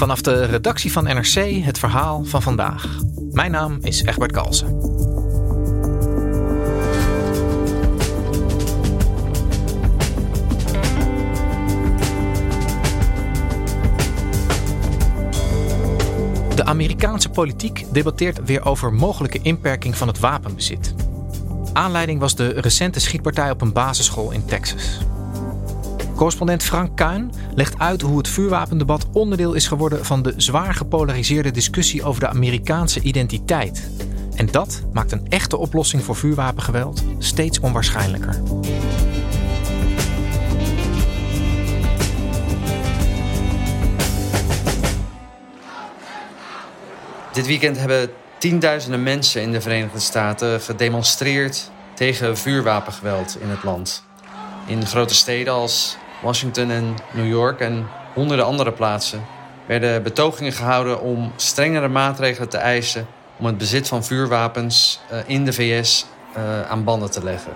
Vanaf de redactie van NRC het verhaal van vandaag. Mijn naam is Egbert Kalsen. De Amerikaanse politiek debatteert weer over mogelijke inperking van het wapenbezit. Aanleiding was de recente schietpartij op een basisschool in Texas. Correspondent Frank Kuin legt uit hoe het vuurwapendebat onderdeel is geworden van de zwaar gepolariseerde discussie over de Amerikaanse identiteit. En dat maakt een echte oplossing voor vuurwapengeweld steeds onwaarschijnlijker. Dit weekend hebben tienduizenden mensen in de Verenigde Staten gedemonstreerd tegen vuurwapengeweld in het land. In grote steden als Washington en New York en honderden andere plaatsen werden betogingen gehouden om strengere maatregelen te eisen om het bezit van vuurwapens eh, in de VS eh, aan banden te leggen.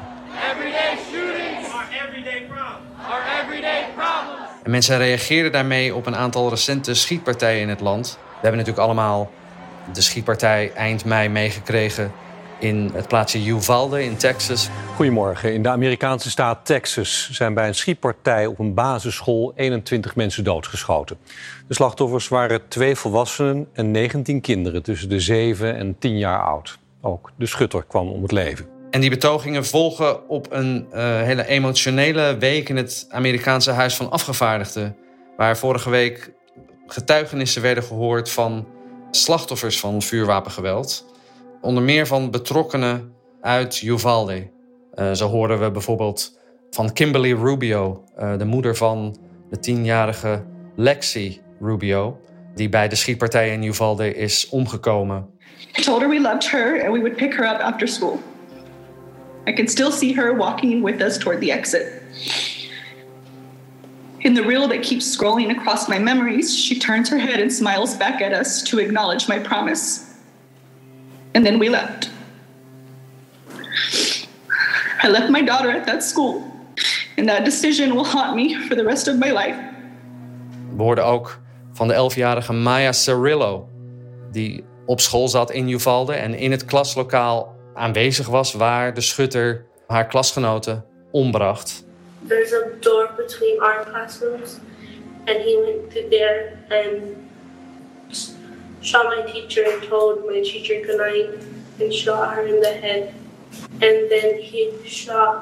En mensen reageerden daarmee op een aantal recente schietpartijen in het land. We hebben natuurlijk allemaal de schietpartij eind mei meegekregen in het plaatsje Uvalde in Texas. Goedemorgen. In de Amerikaanse staat Texas zijn bij een schietpartij op een basisschool 21 mensen doodgeschoten. De slachtoffers waren twee volwassenen en 19 kinderen tussen de 7 en 10 jaar oud. Ook de schutter kwam om het leven. En die betogingen volgen op een uh, hele emotionele week in het Amerikaanse Huis van Afgevaardigden, waar vorige week getuigenissen werden gehoord van slachtoffers van vuurwapengeweld. Onder meer van betrokkenen uit Uvalde. Uh, zo horen we bijvoorbeeld van Kimberly Rubio, uh, de moeder van de tienjarige Lexi Rubio, die bij de schietpartij in Uvalde is omgekomen. I told her we loved her and we would pick her up after school. I can still see her walking with us toward the exit. In the reel that keeps scrolling across my memories, she turns her head and smiles back at us to acknowledge my promise. And then we left. I left my daughter at that school. And that decision will haunt me for the rest of my life. We hoorden ook van de 11-jarige Maya Cirillo, die op school zat in Uvalde en in het klaslokaal aanwezig was waar de schutter haar klasgenoten ombracht. There's a door between our classrooms and he went through there and shot my teacher and told my teacher goodnight and shot her in the head. And then he shot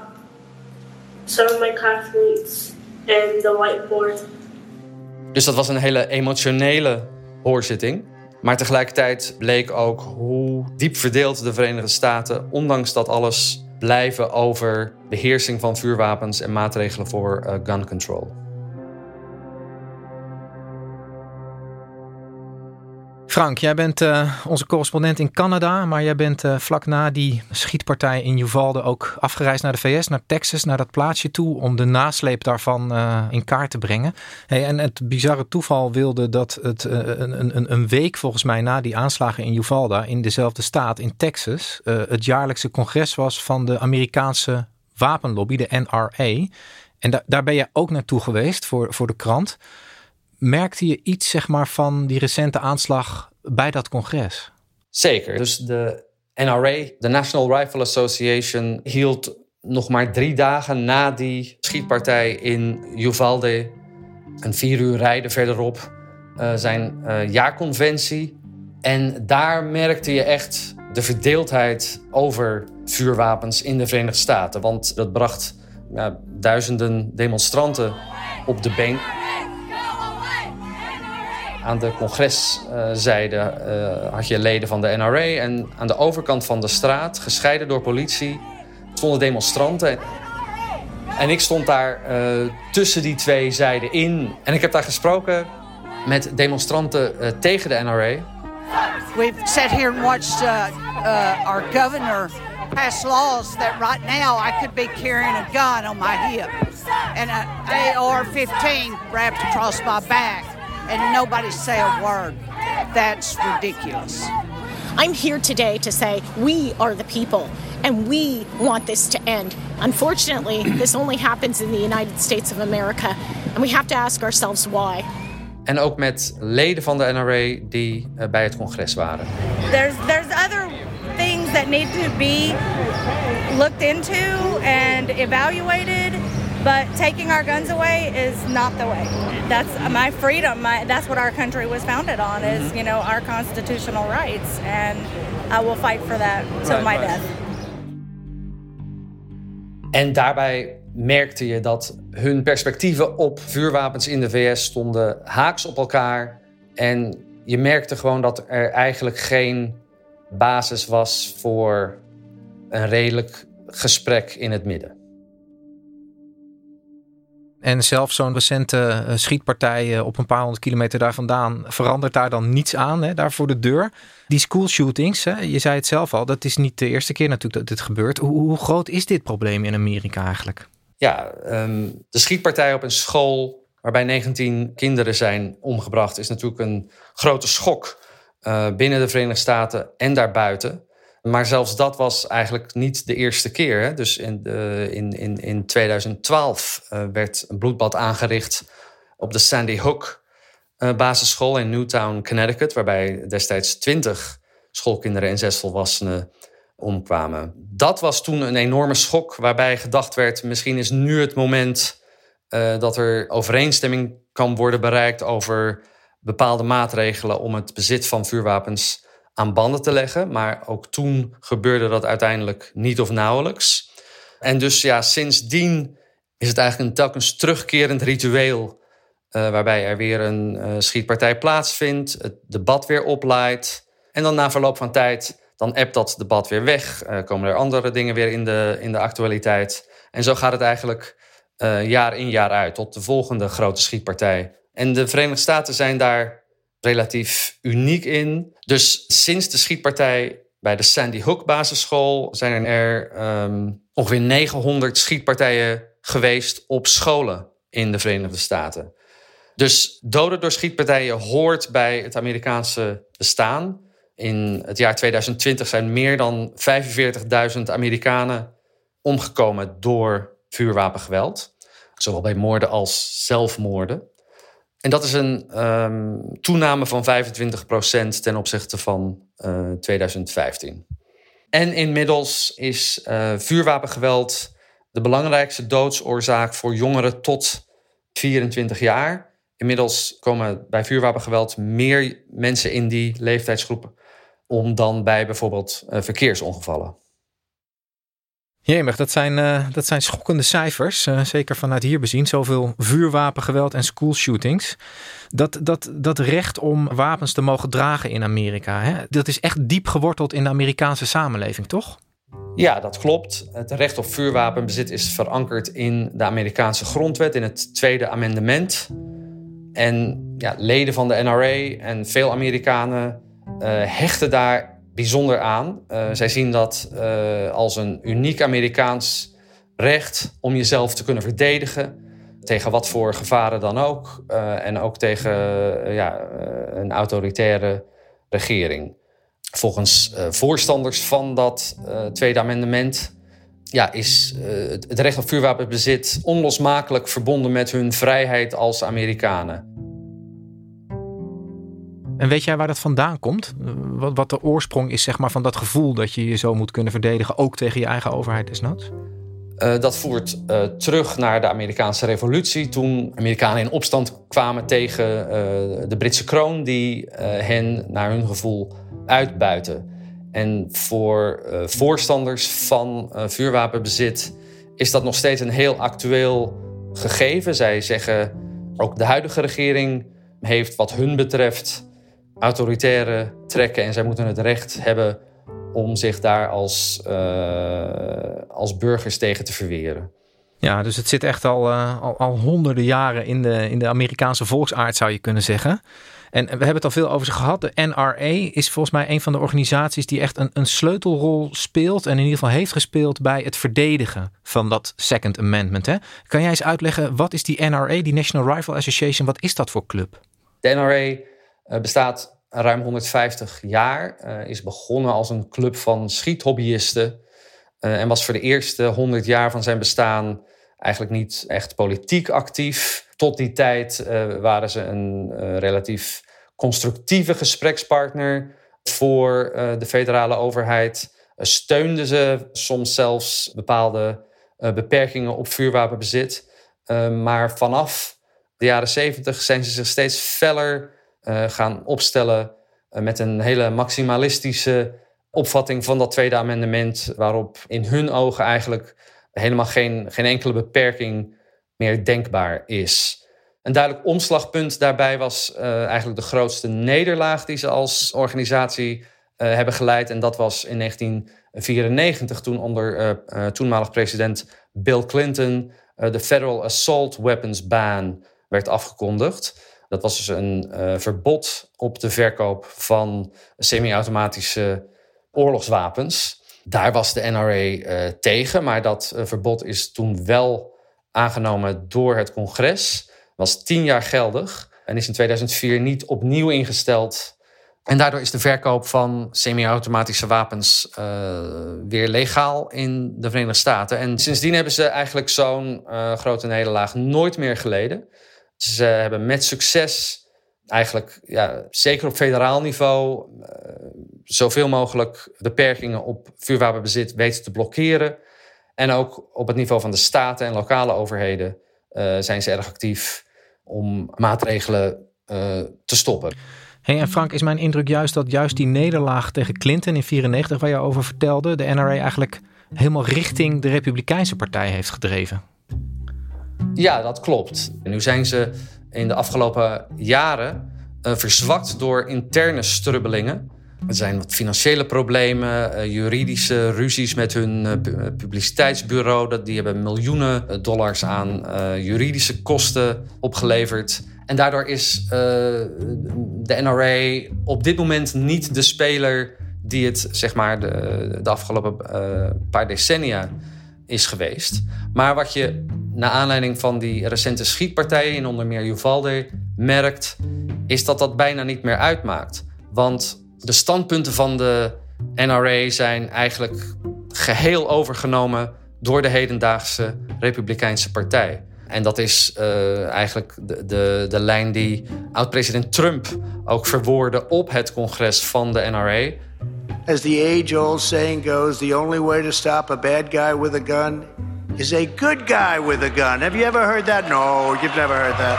some of my classmates and the whiteboard. Dus dat was een hele emotionele hoorzitting. Maar tegelijkertijd bleek ook hoe diep verdeeld de Verenigde Staten, ondanks dat alles, blijven over beheersing van vuurwapens en maatregelen voor uh, gun control. Frank, jij bent uh, onze correspondent in Canada, maar jij bent uh, vlak na die schietpartij in Uvalde ook afgereisd naar de VS, naar Texas, naar dat plaatsje toe, om de nasleep daarvan uh, in kaart te brengen. Hey, en het bizarre toeval wilde dat het een, een, week volgens mij na die aanslagen in Uvalde, in dezelfde staat, in Texas, het jaarlijkse congres was van de Amerikaanse wapenlobby, de NRA. En da daar ben je ook naartoe geweest voor, voor de krant. Merkte je iets zeg maar, van die recente aanslag bij dat congres? Zeker. Dus de NRA, de National Rifle Association, hield nog maar drie dagen na die schietpartij in Uvalde, een vier uur rijden verderop, uh, zijn uh, jaarconventie. En daar merkte je echt de verdeeldheid over vuurwapens in de Verenigde Staten. Want dat bracht ja, duizenden demonstranten op de been aan de congreszijde uh, had je leden van de NRA. En aan de overkant van de straat, gescheiden door politie, stonden demonstranten. En ik stond daar uh, tussen die twee zijden in. En ik heb daar gesproken met demonstranten uh, tegen de NRA. We've sat here and watched our governor pass laws that right now I could be carrying a gun on my hip and an AR-15 wrapped across my back and nobody say a word. That's ridiculous. I'm here today to say we are the people and we want this to end. Unfortunately, this only happens in the United States of America, and we have to ask ourselves why. En ook met leden van de NRA die uh, bij het congres waren. There's, there's other things that need to be looked into and evaluated. But taking our guns away is not the way. That's my freedom. My, that's what our country was founded on is, mm-hmm. you know, our constitutional rights. And I will fight for that till right, my right. death. En daarbij merkte je dat hun perspectieven op vuurwapens in de VS stonden haaks op elkaar. En je merkte gewoon dat er eigenlijk geen basis was voor een redelijk gesprek in het midden. En zelfs zo'n recente eh, schietpartij eh, op een paar honderd kilometer daar vandaan verandert daar dan niets aan, hè, daar voor de deur. Die school shootings, hè, je zei het zelf al, dat is niet de eerste keer natuurlijk dat dit gebeurt. Hoe, groot is dit probleem in Amerika eigenlijk? Ja, ehm, de schietpartij op een school waarbij 19 kinderen zijn omgebracht is natuurlijk een grote schok uh, binnen de Verenigde Staten en daarbuiten. Maar zelfs dat was eigenlijk niet de eerste keer. Hè? Dus in, in, in, in 2012 uh, werd een bloedbad aangericht op de Sandy Hook uh, basisschool in Newtown, Connecticut, waarbij destijds 20 schoolkinderen en zes volwassenen omkwamen. Dat was toen een enorme schok, waarbij gedacht werd: misschien is nu het moment uh, dat er overeenstemming kan worden bereikt over bepaalde maatregelen om het bezit van vuurwapens aan banden te leggen. Maar ook toen gebeurde dat uiteindelijk niet of nauwelijks. En dus ja, sindsdien is het eigenlijk een telkens terugkerend ritueel. Uh, waarbij er weer een uh, schietpartij plaatsvindt, het debat weer opleidt. En dan na verloop van tijd, dan appt dat debat weer weg. Uh, komen er andere dingen weer in de, in de actualiteit. En zo gaat het eigenlijk jaar in jaar uit tot de volgende grote schietpartij. En de Verenigde Staten zijn daar relatief uniek in. Dus sinds de schietpartij bij de Sandy Hook basisschool zijn er um, ongeveer 900 schietpartijen geweest op scholen in de Verenigde Staten. Dus doden door schietpartijen hoort bij het Amerikaanse bestaan. In het jaar 2020 zijn meer dan 45.000 Amerikanen omgekomen door vuurwapengeweld. Zowel bij moorden als zelfmoorden. En dat is een um, toename van 25% ten opzichte van uh, eh, 2015. En inmiddels is uh, vuurwapengeweld de belangrijkste doodsoorzaak voor jongeren tot 24 jaar. Inmiddels komen bij vuurwapengeweld meer mensen in die leeftijdsgroep om dan bij bijvoorbeeld uh, verkeersongevallen. Jemig, dat zijn, uh, dat zijn schokkende cijfers. Uh, zeker vanuit hier bezien. Zoveel vuurwapengeweld en schoolshootings. Dat, dat, dat recht om wapens te mogen dragen in Amerika. Hè? Dat is echt diep geworteld in de Amerikaanse samenleving, toch? Ja, dat klopt. Het recht op vuurwapenbezit is verankerd in de Amerikaanse grondwet, in het Tweede Amendement. En ja, leden van de NRA en veel Amerikanen uh, hechten daar bijzonder aan. Uh, zij zien dat uh, als een uniek Amerikaans recht om jezelf te kunnen verdedigen. Tegen wat voor gevaren dan ook. Uh, en ook tegen ja, een autoritaire regering. Volgens voorstanders van dat Tweede Amendement ja, is het recht op vuurwapenbezit onlosmakelijk verbonden met hun vrijheid als Amerikanen. En weet jij waar dat vandaan komt? Wat, wat de oorsprong is zeg maar, van dat gevoel dat je je zo moet kunnen verdedigen, ook tegen je eigen overheid desnoods? Uh, dat voert uh, terug naar de Amerikaanse revolutie. Toen Amerikanen in opstand kwamen tegen uh, de Britse kroon, die hen naar hun gevoel uitbuiten. En voor voorstanders van vuurwapenbezit is dat nog steeds een heel actueel gegeven. Zij zeggen ook de huidige regering heeft wat hun betreft autoritaire trekken en zij moeten het recht hebben om zich daar als, uh, als burgers tegen te verweren. Ja, dus het zit echt al, uh, al, al, honderden jaren in de, in de Amerikaanse volksaard, zou je kunnen zeggen. En we hebben het al veel over ze gehad. De NRA is volgens mij een van de organisaties die echt een, een sleutelrol speelt. En in ieder geval heeft gespeeld bij het verdedigen van dat Second Amendment. Hè? Kan jij eens uitleggen, wat is die NRA, die National Rifle Association, wat is dat voor club? De NRA bestaat ruim 150 jaar. Uh, is begonnen als een club van schiethobbyisten. Uh, en was voor de eerste 100 jaar van zijn bestaan eigenlijk niet echt politiek actief. tot die tijd waren ze een relatief constructieve gesprekspartner voor de federale overheid. steunden ze soms zelfs bepaalde beperkingen op vuurwapenbezit. maar vanaf de jaren zeventig zijn ze zich steeds feller gaan opstellen met een hele maximalistische opvatting van dat tweede amendement, waarop in hun ogen eigenlijk helemaal geen, geen enkele beperking meer denkbaar is. Een duidelijk omslagpunt daarbij was uh, eigenlijk de grootste nederlaag die ze als organisatie hebben geleid. En dat was in 1994, toen onder toenmalig president Bill Clinton de Federal Assault Weapons Ban werd afgekondigd. Dat was dus een verbod op de verkoop van semi-automatische oorlogswapens. Daar was de NRA eh, tegen, maar dat uh, verbod is toen wel aangenomen door het congres. Was tien jaar geldig en is in 2004 niet opnieuw ingesteld. En daardoor is de verkoop van semi-automatische wapens weer legaal in de Verenigde Staten. En sindsdien hebben ze eigenlijk zo'n grote nederlaag nooit meer geleden. Ze hebben met succes eigenlijk, ja, zeker op federaal niveau, uh, zoveel mogelijk beperkingen op vuurwapenbezit weten te blokkeren. En ook op het niveau van de staten en lokale overheden uh, zijn ze erg actief om maatregelen te stoppen. Hey, en Frank, is mijn indruk juist dat juist die nederlaag tegen Clinton in 94, waar je over vertelde, de NRA eigenlijk helemaal richting de Republikeinse Partij heeft gedreven? Ja, dat klopt. En nu zijn ze in de afgelopen jaren uh, verzwakt door interne strubbelingen. Er zijn wat financiële problemen, uh, juridische ruzies met hun uh, publiciteitsbureau. Dat, die hebben miljoenen dollars aan juridische kosten opgeleverd. En daardoor is de NRA op dit moment niet de speler die het zeg maar, de, de afgelopen paar decennia is geweest. Maar wat je na aanleiding van die recente schietpartijen in onder meer Uvalde merkt, is dat dat bijna niet meer uitmaakt. Want de standpunten van de NRA zijn eigenlijk geheel overgenomen door de hedendaagse Republikeinse Partij. En dat is uh, eigenlijk de, de, de lijn die oud-president Trump ook verwoordde op het congres van de NRA. As the age-old saying goes, the only way to stop a bad guy with a gun is a good guy with a gun. Have you ever heard that? No, you've never heard that.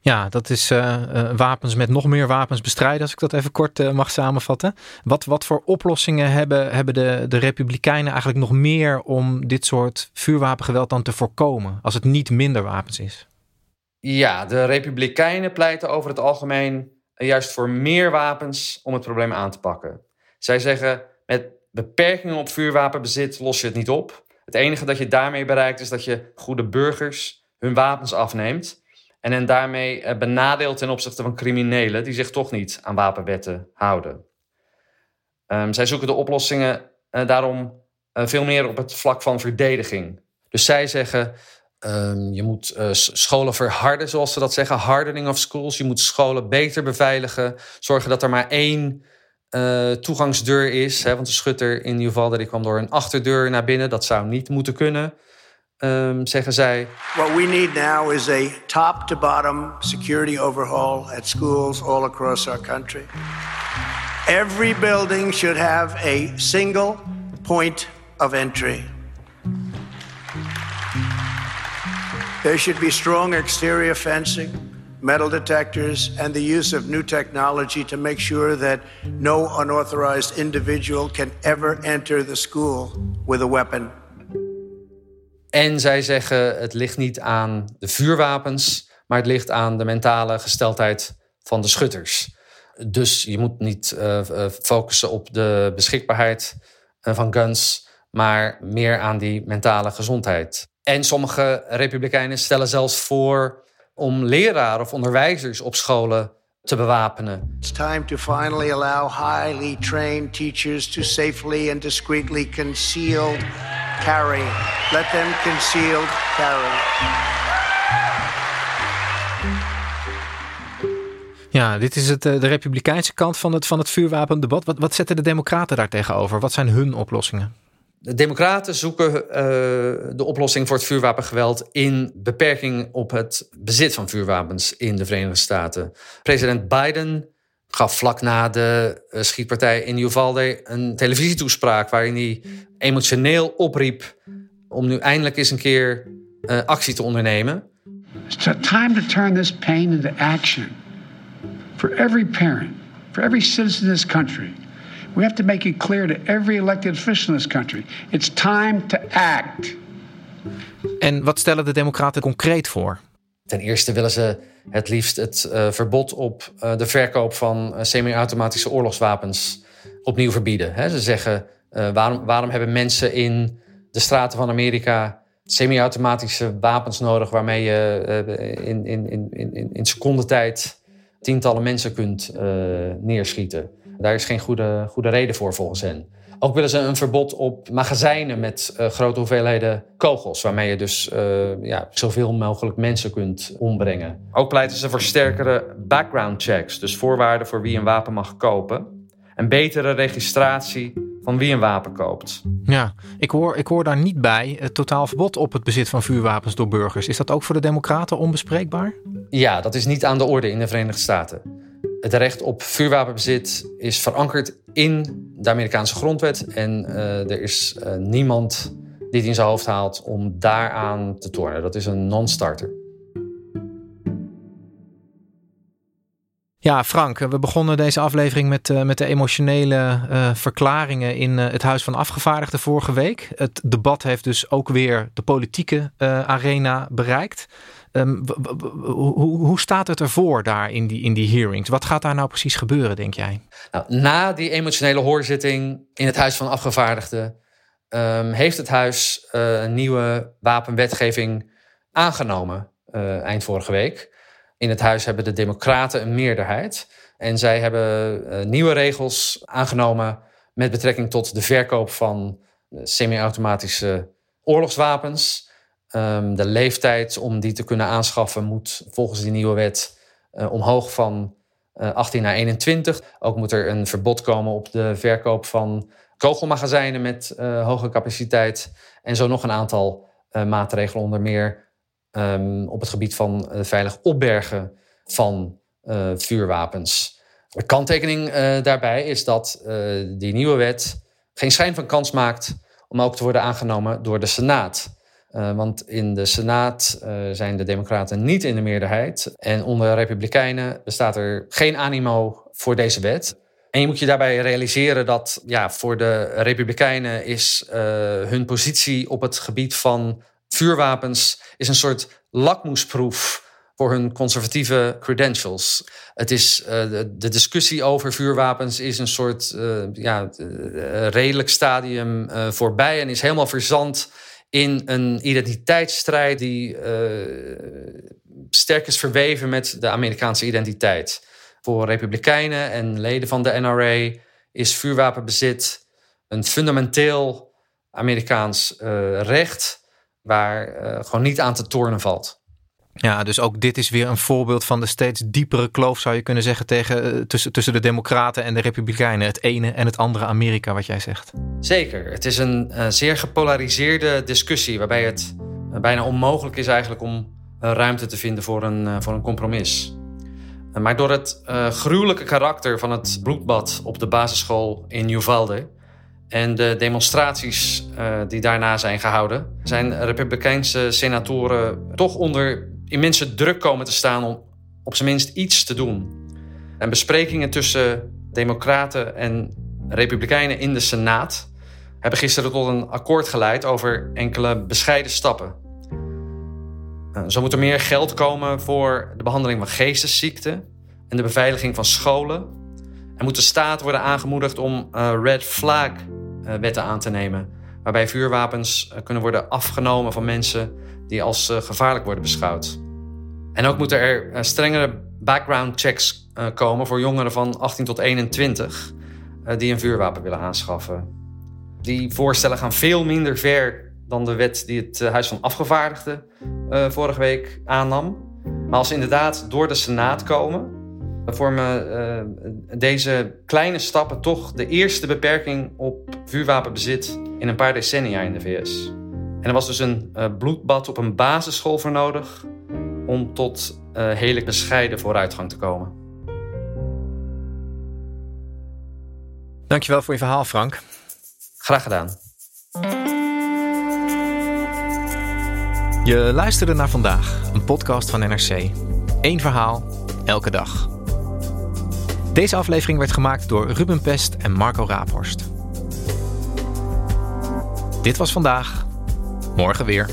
Ja, dat is uh, uh, wapens met nog meer wapens bestrijden, als ik dat even kort uh, mag samenvatten. Wat, wat voor oplossingen hebben, hebben de, de Republikeinen eigenlijk nog meer om dit soort vuurwapengeweld dan te voorkomen, als het niet minder wapens is? Ja, de Republikeinen pleiten over het algemeen juist voor meer wapens om het probleem aan te pakken. Zij zeggen, beperkingen op vuurwapenbezit los je het niet op. Het enige dat je daarmee bereikt is dat je goede burgers hun wapens afneemt. En hen daarmee eh, benadeelt ten opzichte van criminelen die zich toch niet aan wapenwetten houden. Um, zij zoeken de oplossingen uh, daarom uh, veel meer op het vlak van verdediging. Dus zij zeggen: um, je moet scholen verharden, zoals ze dat zeggen, hardening of schools. Je moet scholen beter beveiligen, zorgen dat er maar één uh, toegangsdeur is. Hè, want de schutter in Uvalde die kwam door een achterdeur naar binnen. Dat zou niet moeten kunnen, um, zeggen zij. What we need now is a top-to-bottom security overhaul at schools all across our country. Every building should have a single point of entry. There should be strong exterior fencing metal detectors, and the use of new technology to make sure that no unauthorized individual can ever enter the school with a weapon. En zij zeggen het ligt niet aan de vuurwapens, maar het ligt aan de mentale gesteldheid van de schutters. Dus je moet niet uh, focussen op de beschikbaarheid uh, van guns, maar meer aan die mentale gezondheid. En sommige republikeinen stellen zelfs voor om leraren of onderwijzers op scholen te bewapenen. It's time to finally allow highly trained teachers to safely and discreetly concealed carry. Let them concealed carry. Ja, dit is het, eh, de republikeinse kant van het, van het vuurwapendebat. Wat, wat zetten de democraten daar tegenover? Wat zijn hun oplossingen? De Democraten zoeken uh, de oplossing voor het vuurwapengeweld in beperking op het bezit van vuurwapens in de Verenigde Staten. President Biden gaf vlak na de uh, schietpartij in Uvalde een televisietoespraak waarin hij emotioneel opriep om nu eindelijk eens een keer uh, actie te ondernemen. It's time to turn this pain into action. For every parent, for every citizen in this country. We have to make it clear to every elected official in this country. It's time to act. En wat stellen de Democraten concreet voor? Ten eerste willen ze het liefst het uh, verbod op uh, de verkoop van uh, semi-automatische oorlogswapens opnieuw verbieden. He, ze zeggen: waarom, waarom hebben mensen in de straten van Amerika semi-automatische wapens nodig waarmee je in, in, in, in, in secondentijd tientallen mensen kunt neerschieten? Daar is geen goede, goede reden voor volgens hen. Ook willen ze een verbod op magazijnen met uh, grote hoeveelheden kogels, waarmee je dus uh, ja, zoveel mogelijk mensen kunt ombrengen. Ook pleiten ze voor sterkere background checks, dus voorwaarden voor wie een wapen mag kopen. En betere registratie van wie een wapen koopt. Ja, ik hoor, ik hoor daar niet bij het totaal verbod op het bezit van vuurwapens door burgers. Is dat ook voor de Democraten onbespreekbaar? Ja, dat is niet aan de orde in de Verenigde Staten. Het recht op vuurwapenbezit is verankerd in de Amerikaanse grondwet. En uh, er is uh, niemand die het in zijn hoofd haalt om daaraan te tornen. Dat is een non-starter. Ja, Frank, we begonnen deze aflevering met, uh, met de emotionele verklaringen in het Huis van Afgevaardigden vorige week. Het debat heeft dus ook weer de politieke arena bereikt. Um, hoe, hoe staat het ervoor daar in die, in die hearings? Wat gaat daar nou precies gebeuren, denk jij? Nou, na die emotionele hoorzitting in het Huis van Afgevaardigden um, heeft het Huis een nieuwe wapenwetgeving aangenomen eind vorige week. In het huis hebben de Democraten een meerderheid. En zij hebben uh, nieuwe regels aangenomen met betrekking tot de verkoop van semi-automatische oorlogswapens. Um, de leeftijd om die te kunnen aanschaffen moet volgens die nieuwe wet uh, omhoog van uh, 18 naar 21. Ook moet er een verbod komen op de verkoop van kogelmagazijnen met uh, hoge capaciteit. En zo nog een aantal maatregelen, onder meer um, op het gebied van veilig opbergen van vuurwapens. De kanttekening daarbij is dat die nieuwe wet geen schijn van kans maakt om ook te worden aangenomen door de Senaat. Want in de Senaat zijn de Democraten niet in de meerderheid. En onder Republikeinen bestaat er geen animo voor deze wet. En je moet je daarbij realiseren dat ja, voor de Republikeinen is hun positie op het gebied van vuurwapens is een soort lakmoesproef voor hun conservatieve credentials. Het is, de, discussie over vuurwapens is een soort ja, redelijk stadium voorbij en is helemaal verzand in een identiteitsstrijd die sterk is verweven met de Amerikaanse identiteit. Voor Republikeinen en leden van de NRA is vuurwapenbezit een fundamenteel Amerikaans recht waar uh, gewoon niet aan te tornen valt. Ja, dus ook dit is weer een voorbeeld van de steeds diepere kloof, zou je kunnen zeggen, tegen, uh, tussen, tussen de Democraten en de Republikeinen. Het ene en het andere Amerika, wat jij zegt. Zeker. Het is een uh, zeer gepolariseerde discussie, waarbij het bijna onmogelijk is eigenlijk om ruimte te vinden voor een, voor een compromis. Maar door het gruwelijke karakter van het bloedbad op de basisschool in Uvalde en de demonstraties die daarna zijn gehouden, zijn Republikeinse senatoren toch onder immense druk komen te staan om op zijn minst iets te doen. En besprekingen tussen Democraten en Republikeinen in de Senaat hebben gisteren tot een akkoord geleid over enkele bescheiden stappen. Uh, zo moet er meer geld komen voor de behandeling van geestesziekten en de beveiliging van scholen. Er moet de staat worden aangemoedigd om uh, red flag uh, wetten aan te nemen. Waarbij vuurwapens uh, kunnen worden afgenomen van mensen die als uh, gevaarlijk worden beschouwd. En ook moeten er strengere background checks komen voor jongeren van 18 tot 21 die een vuurwapen willen aanschaffen. Die voorstellen gaan veel minder ver dan de wet die het Huis van Afgevaardigden vorige week aannam. Maar als ze inderdaad door de Senaat komen, vormen uh, deze kleine stappen toch de eerste beperking op vuurwapenbezit in een paar decennia in de VS. En er was dus een uh, bloedbad op een basisschool voor nodig om tot uh, hele bescheiden vooruitgang te komen. Dankjewel voor je verhaal, Frank. Graag gedaan. Je luisterde naar vandaag, een podcast van NRC. Eén verhaal, elke dag. Deze aflevering werd gemaakt door Ruben Pest en Marco Raaphorst. Dit was vandaag. Morgen weer.